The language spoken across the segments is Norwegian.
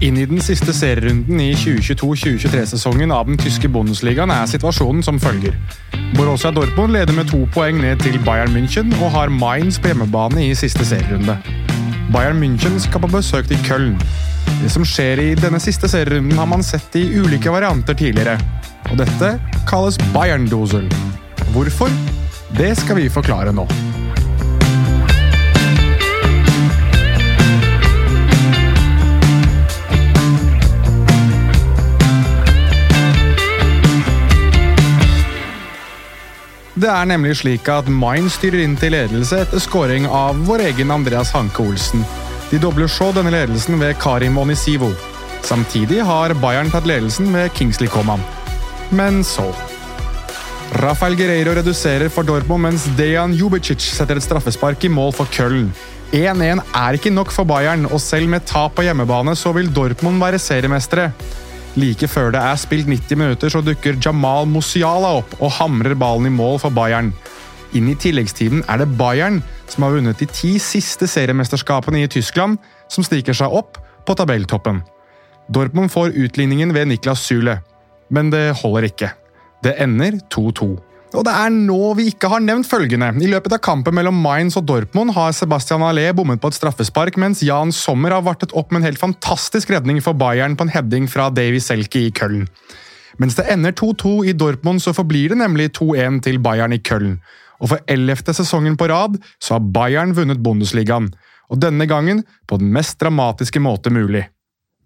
Inn i den siste serierunden i 2022-2023-sesongen av den tyske Bundesligaen er situasjonen som følger. Borussia Dortmund leder med to poeng ned til Bayern München og har Mainz på hjemmebane i siste serierunde. Bayern München skal på besøk til Köln. Det som skjer i denne siste serierunden, har man sett i ulike varianter tidligere. Og dette kalles Bayern-dosel. Hvorfor? Det skal vi forklare nå. Det er nemlig slik at Main styrer inn til ledelse etter scoring av vår egen Andreas Hanke Olsen. De dobler så denne ledelsen ved Karim Onisivo. Samtidig har Bayern tatt ledelsen ved Kingsley Coman. Men så Rafael Guerreiro reduserer for Dortmund, mens Dejan Jubicic setter et straffespark i mål for Köln. 1-1 er ikke nok for Bayern, og selv med tap på hjemmebane så vil Dortmund være seriemestere. Like før det er spilt 90 minutter, så dukker Jamal Musiala opp og hamrer ballen i mål for Bayern. Inn i tilleggstiden er det Bayern som har vunnet de ti siste seriemesterskapene i Tyskland, som stikker seg opp på tabelltoppen. Dortmund får utligningen ved Niklas Zule, men det holder ikke. Det ender 2-2. Og det er nå vi ikke har nevnt følgende. I løpet av kampen mellom Mainz og Dortmund har Sebastian Allé bommet på et straffespark, mens Jan Sommer har vartet opp med en helt fantastisk redning for Bayern på en heading fra Davy Selke i Köln. Mens det ender 2-2 i Dortmund, så forblir det nemlig 2-1 til Bayern i Köln. Og for ellevte sesongen på rad så har Bayern vunnet Bundesligaen. Og denne gangen på den mest dramatiske måte mulig.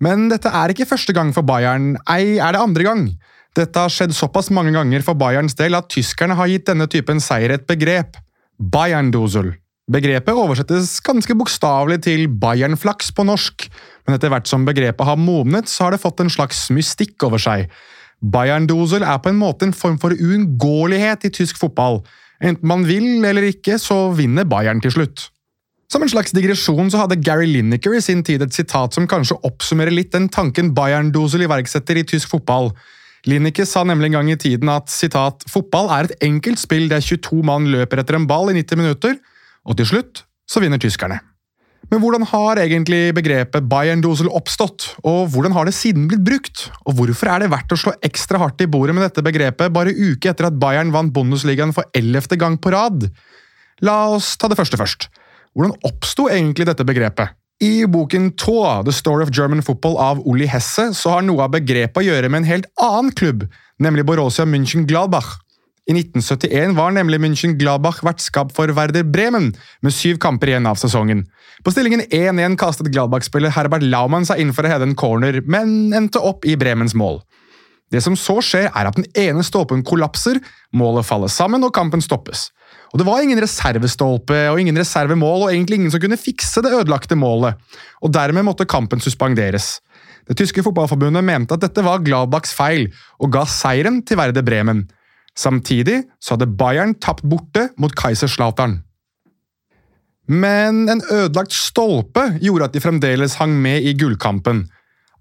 Men dette er ikke første gang for Bayern, ei er det andre gang. Dette har skjedd såpass mange ganger for Bayerns del at tyskerne har gitt denne typen seier et begrep. Bayern-dosel. Begrepet oversettes ganske bokstavelig til Bayern-flaks på norsk, men etter hvert som begrepet har modnet, så har det fått en slags mystikk over seg. Bayern-dosel er på en måte en form for uunngåelighet i tysk fotball. Enten man vil eller ikke, så vinner Bayern til slutt. Som en slags digresjon så hadde Gary Lineker i sin tid et sitat som kanskje oppsummerer litt den tanken Bayern-dosel iverksetter i tysk fotball. Linicke sa nemlig en gang i tiden at citat, fotball er et enkelt spill der 22 mann løper etter en ball i 90 minutter, og til slutt så vinner tyskerne. Men hvordan har egentlig begrepet Bayern-dosel oppstått, og hvordan har det siden blitt brukt? Og hvorfor er det verdt å slå ekstra hardt i bordet med dette begrepet bare uke etter at Bayern vant Bundesligaen for ellevte gang på rad? La oss ta det første først. Hvordan oppsto egentlig dette begrepet? I boken Tå, The Story of German Football av Olli Hesse, så har noe av begrepet å gjøre med en helt annen klubb, nemlig Borussia München-Gladbach. I 1971 var nemlig München-Gladbach vertskap for Werder Bremen, med syv kamper igjen av sesongen. På stillingen 1-1 kastet Gladbach-spiller Herbert Laumann seg inn for å heade en corner, men endte opp i Bremens mål. Det som så skjer, er at den ene stolpen kollapser, målet faller sammen og kampen stoppes. Og Det var ingen reservestolpe og ingen reservemål, og egentlig ingen som kunne fikse det ødelagte målet. Og Dermed måtte kampen suspenderes. Det tyske fotballforbundet mente at dette var Gladbachs feil, og ga seieren til Verde Bremen. Samtidig så hadde Bayern tapt borte mot Kaiserslautern. Men en ødelagt stolpe gjorde at de fremdeles hang med i gullkampen.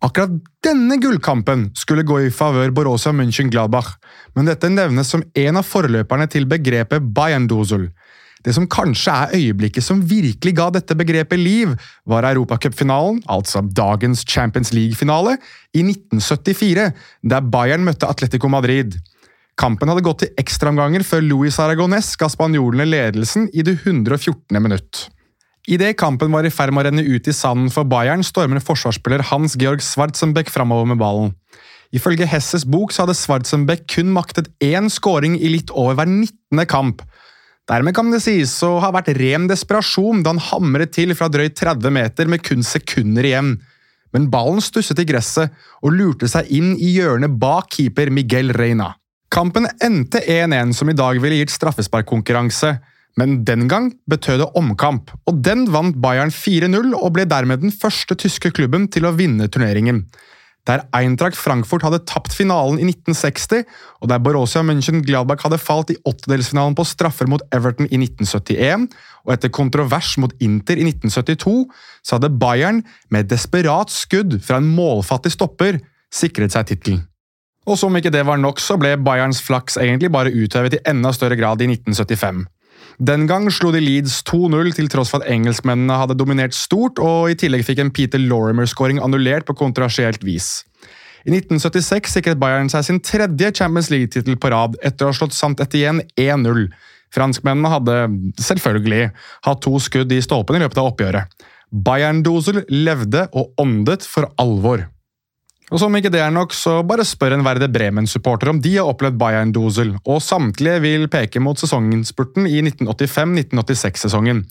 Akkurat denne gullkampen skulle gå i favør Borussia München-Gladbach, men dette nevnes som en av forløperne til begrepet Bayern-dosel. Det som kanskje er øyeblikket som virkelig ga dette begrepet liv, var europacupfinalen, altså dagens Champions League-finale, i 1974, der Bayern møtte Atletico Madrid. Kampen hadde gått til ekstraomganger før Luis Aragones ga spanjolene ledelsen i det 114. minutt. Idet kampen var i ferd med å renne ut i sanden for Bayern, stormer forsvarsspiller Hans Georg Schwarzenbeck framover med ballen. Ifølge Hesses bok så hadde Schwarzenbeck kun maktet én scoring i litt over hver 19. kamp. Dermed kan det sies å ha vært ren desperasjon da han hamret til fra drøyt 30 meter med kun sekunder igjen. Men ballen stusset i gresset og lurte seg inn i hjørnet bak keeper Miguel Reina. Kampen endte 1-1, som i dag ville gitt straffesparkkonkurranse. Men den gang betød det omkamp, og den vant Bayern 4-0 og ble dermed den første tyske klubben til å vinne turneringen. Der Eintracht Frankfurt hadde tapt finalen i 1960, og der Borussia München-Gladbach hadde falt i åttedelsfinalen på straffer mot Everton i 1971, og etter kontrovers mot Inter i 1972, så hadde Bayern med et desperat skudd fra en målfattig stopper sikret seg tittelen. Og som ikke det var nok, så ble Bayerns flaks egentlig bare uthevet i enda større grad i 1975. Den gang slo de Leeds 2-0 til tross for at engelskmennene hadde dominert stort, og i tillegg fikk en Peter Lorimer-skåring annullert på kontrasielt vis. I 1976 sikret Bayern seg sin tredje Champions League-tittel på rad etter å ha slått Sant igjen 1-0. Franskmennene hadde selvfølgelig hatt to skudd i stolpen i løpet av oppgjøret. Bayern-Dosel levde og åndet for alvor. Og Som ikke det er nok, så bare spør en Verde Bremen-supporter om de har opplevd Bayern-Dosel, og samtlige vil peke mot sesonginnspurten i 1985-1986-sesongen.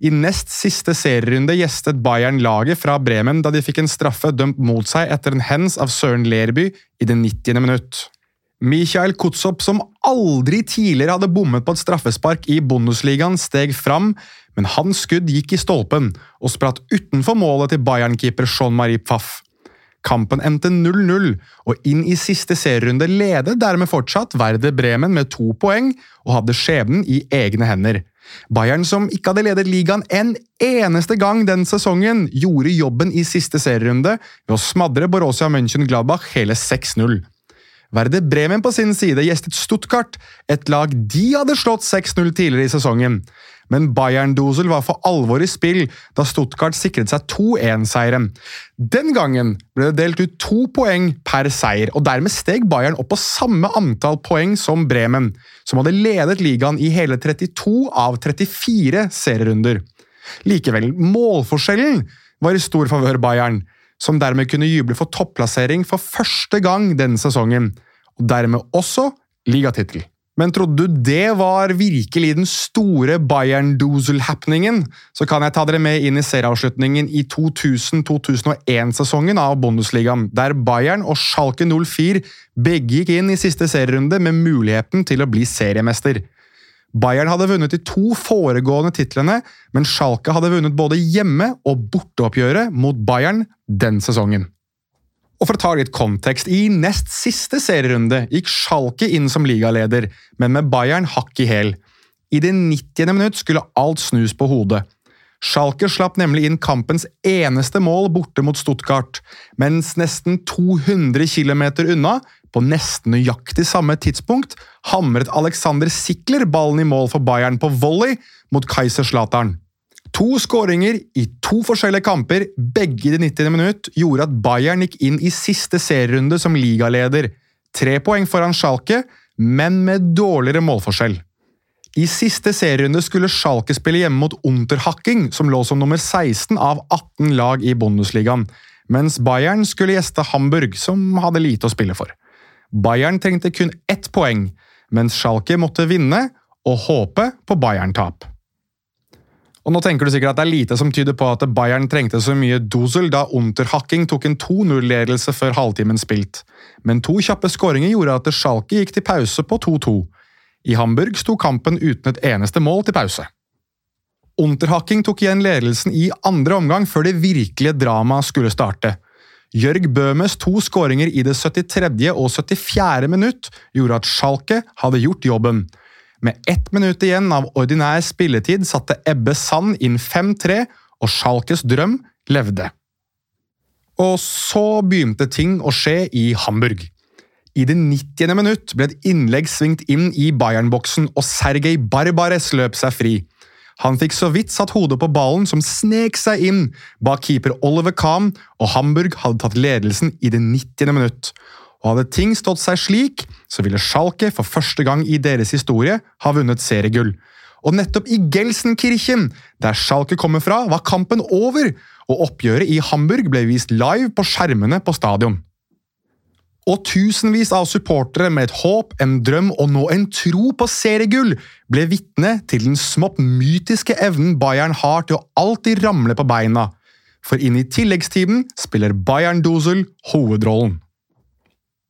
I nest siste serierunde gjestet Bayern laget fra Bremen da de fikk en straffe dømt mot seg etter en hens av Søren Lerby i det 90. minutt. Mikhail Kutsop, som aldri tidligere hadde bommet på et straffespark i Bundesligaen, steg fram, men hans skudd gikk i stolpen og spratt utenfor målet til Bayern-keeper Jean-Marie Pfaff. Kampen endte 0-0, og inn i siste serierunde ledet dermed fortsatt Werder Bremen med to poeng og hadde skjebnen i egne hender. Bayern, som ikke hadde ledet ligaen en eneste gang den sesongen, gjorde jobben i siste serierunde ved å smadre Borussia München-Gladbach hele 6-0. Werder Bremen på sin side gjestet Stuttgart, et lag de hadde slått 6-0 tidligere i sesongen men Bayern-Dosel var for alvor i spill da Stuttgart sikret seg 2-1-seieren. Den gangen ble det delt ut to poeng per seier, og dermed steg Bayern opp på samme antall poeng som Bremen, som hadde ledet ligaen i hele 32 av 34 serierunder. Likevel, målforskjellen var i stor favør Bayern, som dermed kunne juble for topplassering for første gang denne sesongen, og dermed også ligatittel. Men trodde du det var virkelig den store Bayern-Dusel-happeningen, så kan jeg ta dere med inn i serieavslutningen i 2000-2001-sesongen av Bundesligaen, der Bayern og Schalke 04 begge gikk inn i siste serierunde med muligheten til å bli seriemester. Bayern hadde vunnet de to foregående titlene, men Schalke hadde vunnet både hjemme- og borteoppgjøret mot Bayern den sesongen. Og for å ta litt kontekst, i nest siste serierunde gikk Schalke inn som ligaleder, men med Bayern hakk i hæl. I det 90. minutt skulle alt snus på hodet. Schalke slapp nemlig inn kampens eneste mål borte mot Stuttgart, mens nesten 200 km unna, på nesten nøyaktig samme tidspunkt, hamret Alexander Sikler ballen i mål for Bayern på volley mot Kaiserslautern. To skåringer i to forskjellige kamper, begge i det 90. minutt, gjorde at Bayern gikk inn i siste serierunde som ligaleder. Tre poeng foran Schalke, men med dårligere målforskjell. I siste serierunde skulle Schalke spille hjemme mot Unterhacking, som lå som nummer 16 av 18 lag i Bundesligaen, mens Bayern skulle gjeste Hamburg, som hadde lite å spille for. Bayern trengte kun ett poeng, mens Schalke måtte vinne og håpe på Bayern-tap. Og nå tenker du sikkert at det er lite som tyder på at Bayern trengte så mye dosel da Unterhacking tok en 2-0-ledelse før halvtimen spilt, men to kjappe skåringer gjorde at Schalke gikk til pause på 2-2. I Hamburg sto kampen uten et eneste mål til pause. Unterhacking tok igjen ledelsen i andre omgang før det virkelige dramaet skulle starte. Jørg Bøhmes to skåringer i det 73. og 74. minutt gjorde at Schalke hadde gjort jobben. Med ett minutt igjen av ordinær spilletid satte Ebbe Sand inn 5-3, og Schalkes drøm levde. Og så begynte ting å skje i Hamburg. I det 90. minutt ble et innlegg svingt inn i Bayern-boksen, og Sergej Barbares løp seg fri. Han fikk så vidt satt hodet på ballen, som snek seg inn bak keeper Oliver Kahn, og Hamburg hadde tatt ledelsen i det 90. minutt og hadde ting stått seg slik, så ville Schalke for første gang i deres historie ha vunnet seriegull. Og nettopp i Gelsenkirchen, der Schalke kommer fra, var kampen over, og oppgjøret i Hamburg ble vist live på skjermene på stadion. Og tusenvis av supportere med et håp, en drøm og nå en tro på seriegull ble vitne til den smått mytiske evnen Bayern har til å alltid ramle på beina. For inn i tilleggstiden spiller Bayern Dosel hovedrollen.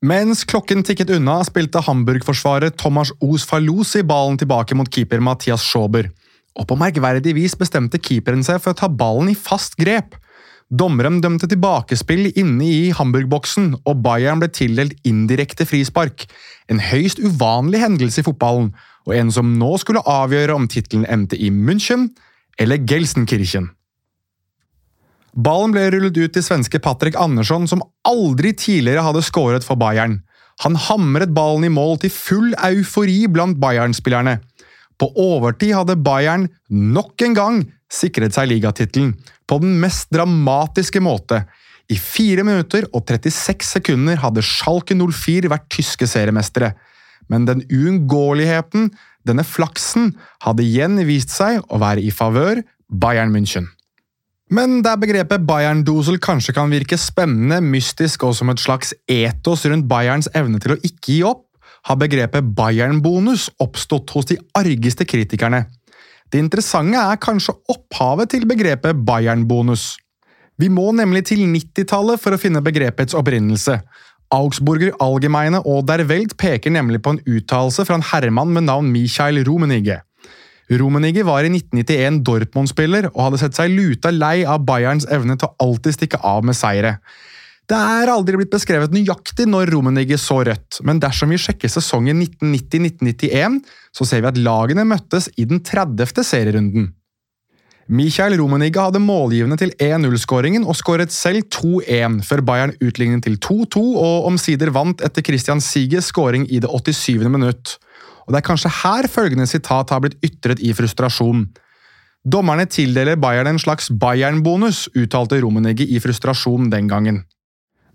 Mens klokken tikket unna, spilte Hamburg-forsvarer Thomas Os Falusi ballen tilbake mot keeper Mathias Schauber. Og på merkverdig vis bestemte keeperen seg for å ta ballen i fast grep. Dommeren dømte tilbakespill inne i Hamburg-boksen, og Bayern ble tildelt indirekte frispark. En høyst uvanlig hendelse i fotballen, og en som nå skulle avgjøre om tittelen endte i München eller Gelsenkirchen. Ballen ble rullet ut til svenske Patrick Andersson, som aldri tidligere hadde skåret for Bayern. Han hamret ballen i mål til full eufori blant Bayern-spillerne. På overtid hadde Bayern nok en gang sikret seg ligatittelen, på den mest dramatiske måte. I 4 minutter og 36 sekunder hadde Schalke 04 vært tyske seriemestere. Men den uunngåeligheten, denne flaksen, hadde igjen vist seg å være i favør Bayern München. Men der begrepet Bayern-dosel kanskje kan virke spennende, mystisk og som et slags etos rundt Bayerns evne til å ikke gi opp, har begrepet Bayern-bonus oppstått hos de argeste kritikerne. Det interessante er kanskje opphavet til begrepet Bayern-bonus. Vi må nemlig til 90-tallet for å finne begrepets opprinnelse. Augsburger Allgemeine og Der Welt peker nemlig på en uttalelse fra en herremann med navn Michael Rumenige. Rumenige var i 1991 Dortmund-spiller og hadde sett seg luta lei av Bayerns evne til å alltid stikke av med seire. Det er aldri blitt beskrevet nøyaktig når Rummenigge så rødt, men dersom vi sjekker sesongen 1990-1991, så ser vi at lagene møttes i den 30. serierunden. Michael Rummenigge hadde målgivende til 1-0-skåringen og skåret selv 2-1, før Bayern utlignet til 2-2 og omsider vant etter Christian Siges skåring i det 87. minutt. Og Det er kanskje her følgende sitat har blitt ytret i frustrasjon. Dommerne tildeler Bayern en slags Bayern-bonus, uttalte Romenigge i frustrasjon den gangen.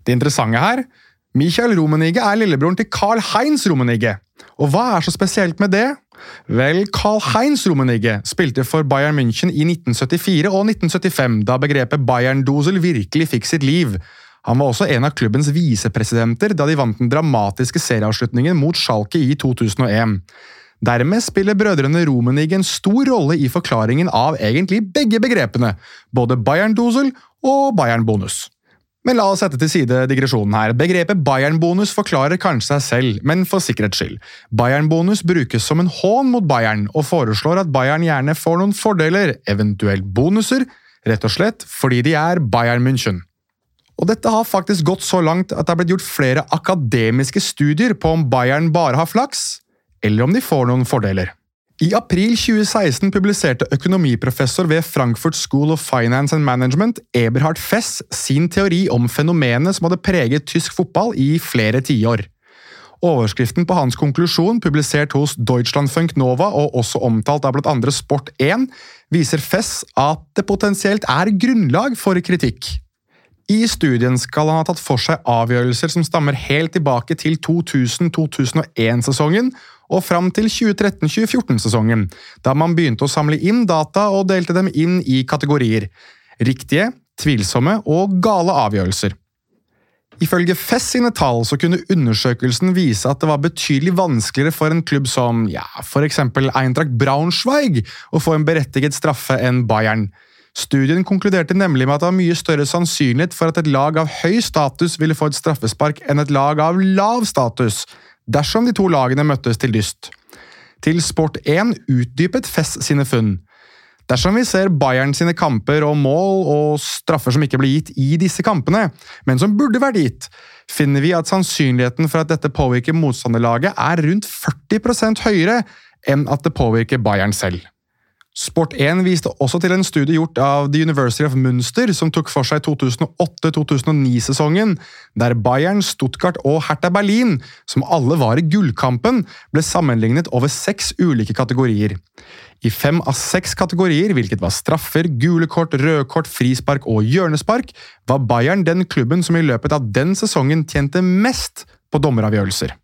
Det interessante her Michael Romenigge er lillebroren til Carl Heinz Romenigge. Og hva er så spesielt med det? Vel, Carl Heinz Romenigge spilte for Bayern München i 1974 og 1975, da begrepet Bayern-dosel virkelig fikk sitt liv. Han var også en av klubbens visepresidenter da de vant den dramatiske serieavslutningen mot Schalke i 2001. Dermed spiller brødrene Romenig en stor rolle i forklaringen av egentlig begge begrepene, både Bayern-dosel og Bayern-bonus. Men la oss sette til side digresjonen her. Begrepet Bayern-bonus forklarer kanskje seg selv, men for sikkerhets skyld. Bayern-bonus brukes som en hån mot Bayern, og foreslår at Bayern gjerne får noen fordeler, eventuelt bonuser, rett og slett fordi de er Bayern München. Og dette har faktisk gått så langt at det har blitt gjort flere akademiske studier på om Bayern bare har flaks, eller om de får noen fordeler. I april 2016 publiserte økonomiprofessor ved Frankfurt School of Finance and Management, Eberhard Fess, sin teori om fenomenet som hadde preget tysk fotball i flere tiår. Overskriften på hans konklusjon, publisert hos Deutschlandfunk Nova og også omtalt av andre Sport1, viser Fess at det potensielt er grunnlag for kritikk. I studien skal han ha tatt for seg avgjørelser som stammer helt tilbake til 2000-2001-sesongen og fram til 2013-2014-sesongen, da man begynte å samle inn data og delte dem inn i kategorier – riktige, tvilsomme og gale avgjørelser. Ifølge Fess sine tall så kunne undersøkelsen vise at det var betydelig vanskeligere for en klubb som ja, eksempel Eintracht Braunschweig å få en berettiget straffe enn Bayern – Studien konkluderte nemlig med at det var mye større sannsynlighet for at et lag av høy status ville få et straffespark enn et lag av lav status, dersom de to lagene møttes til dyst. Til Sport1 utdypet Fess sine funn. Dersom vi ser Bayern sine kamper og mål og straffer som ikke ble gitt i disse kampene, men som burde vært gitt, finner vi at sannsynligheten for at dette påvirker motstanderlaget er rundt 40% høyere enn at det påvirker Bayern selv. Sport1 viste også til en studie gjort av The University of Munster, som tok for seg 2008-2009-sesongen, der Bayern, Stuttgart og Hertha Berlin, som alle var i gullkampen, ble sammenlignet over seks ulike kategorier. I fem av seks kategorier, hvilket var straffer, gule kort, røde kort, frispark og hjørnespark, var Bayern den klubben som i løpet av den sesongen tjente mest på dommeravgjørelser.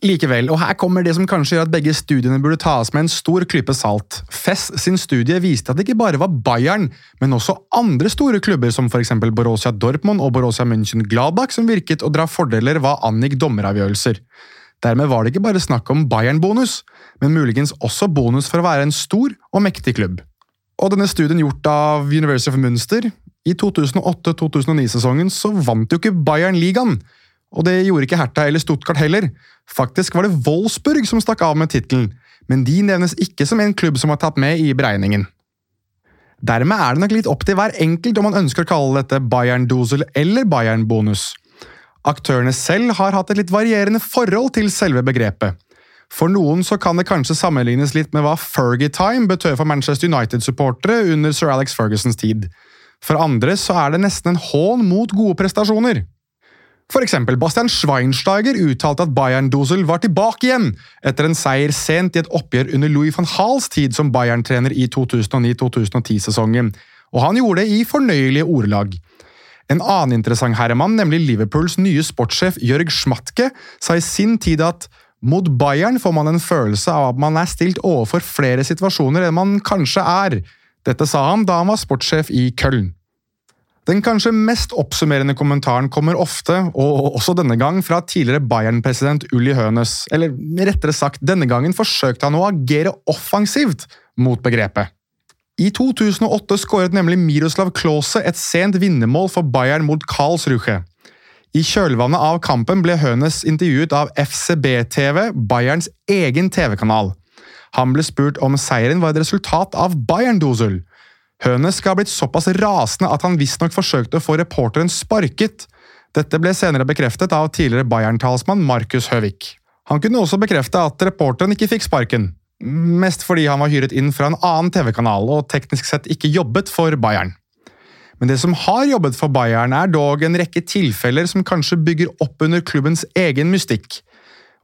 Likevel, og her kommer det som kanskje gjør at begge studiene burde tas med en stor klype salt. Fess sin studie viste at det ikke bare var Bayern, men også andre store klubber som f.eks. Borussia Dortmund og Borussia München-Gladbach som virket å dra fordeler hva angikk dommeravgjørelser. Dermed var det ikke bare snakk om Bayern-bonus, men muligens også bonus for å være en stor og mektig klubb. Og denne studien gjort av University of Munster I 2008-2009-sesongen så vant jo ikke Bayern ligaen, og det gjorde ikke Hertha eller Stuttgart heller. Faktisk var det Wolfsburg som stakk av med tittelen, men de nevnes ikke som en klubb som har tatt med i beregningen. Dermed er det nok litt opp til hver enkelt om man ønsker å kalle dette Bayern-dosel eller Bayern-bonus. Aktørene selv har hatt et litt varierende forhold til selve begrepet. For noen så kan det kanskje sammenlignes litt med hva Fergie-time betød for Manchester United-supportere under sir Alex Fergusons tid. For andre så er det nesten en hån mot gode prestasjoner. For eksempel, Bastian Schweinsteiger uttalte at Bayern-Dosel var tilbake igjen etter en seier sent i et oppgjør under Louis van Hals tid som Bayern-trener i 2009-2010-sesongen, og han gjorde det i fornøyelige ordelag. En annen interessant herremann, nemlig Liverpools nye sportssjef Jørg Schmatke, sa i sin tid at mot Bayern får man en følelse av at man er stilt overfor flere situasjoner enn man kanskje er. Dette sa han da han var sportssjef i Köln. Den kanskje mest oppsummerende kommentaren kommer ofte, og også denne gang, fra tidligere Bayern-president Uli Hønes. Eller rettere sagt, denne gangen forsøkte han å agere offensivt mot begrepet. I 2008 skåret nemlig Miroslav Klause et sent vinnermål for Bayern mot Karlsruhe. I kjølvannet av kampen ble Hønes intervjuet av FCB-TV, Bayerns egen TV-kanal. Han ble spurt om seieren var et resultat av Bayern-dosel. Hønes skal ha blitt såpass rasende at han visstnok forsøkte å få reporteren sparket. Dette ble senere bekreftet av tidligere Bayern-talsmann Markus Høvik. Han kunne også bekrefte at reporteren ikke fikk sparken. Mest fordi han var hyret inn fra en annen TV-kanal og teknisk sett ikke jobbet for Bayern. Men det som har jobbet for Bayern, er dog en rekke tilfeller som kanskje bygger opp under klubbens egen mystikk.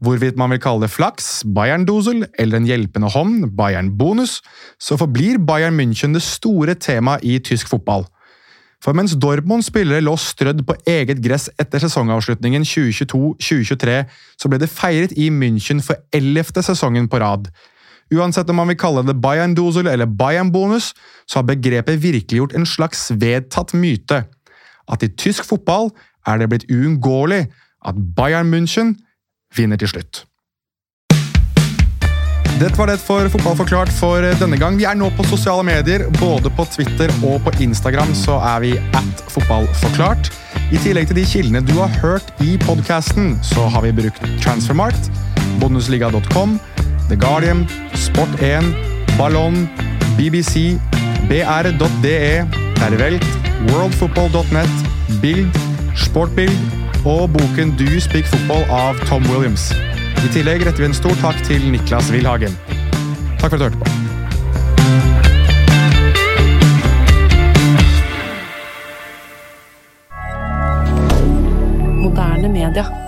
Hvorvidt man vil kalle det flaks, Bayern-dosel eller en hjelpende hånd, Bayern-bonus, så forblir Bayern München det store temaet i tysk fotball. For mens Dortmund-spillere lå strødd på eget gress etter sesongavslutningen 2022-2023, så ble det feiret i München for ellevte sesongen på rad. Uansett om man vil kalle det Bayern-dosel eller Bayern-bonus, så har begrepet virkeliggjort en slags vedtatt myte. At i tysk fotball er det blitt uunngåelig at Bayern München vinner til slutt. Dette var det for Fotball forklart for denne gang. Vi er nå på sosiale medier. Både på Twitter og på Instagram så er vi at fotballforklart. I tillegg til de kildene du har hørt i podkasten, så har vi brukt Transfermarkt, bonusliga.com, The Guardian, Sport1, Ballon, BBC, br.de, Tervelt, worldfootball.net, Bild, Sportbild og boken Do You Speak Football av Tom Williams. I tillegg retter vi en stor takk til Niklas Wilhagen. Takk for at du hørte på. Moderne media.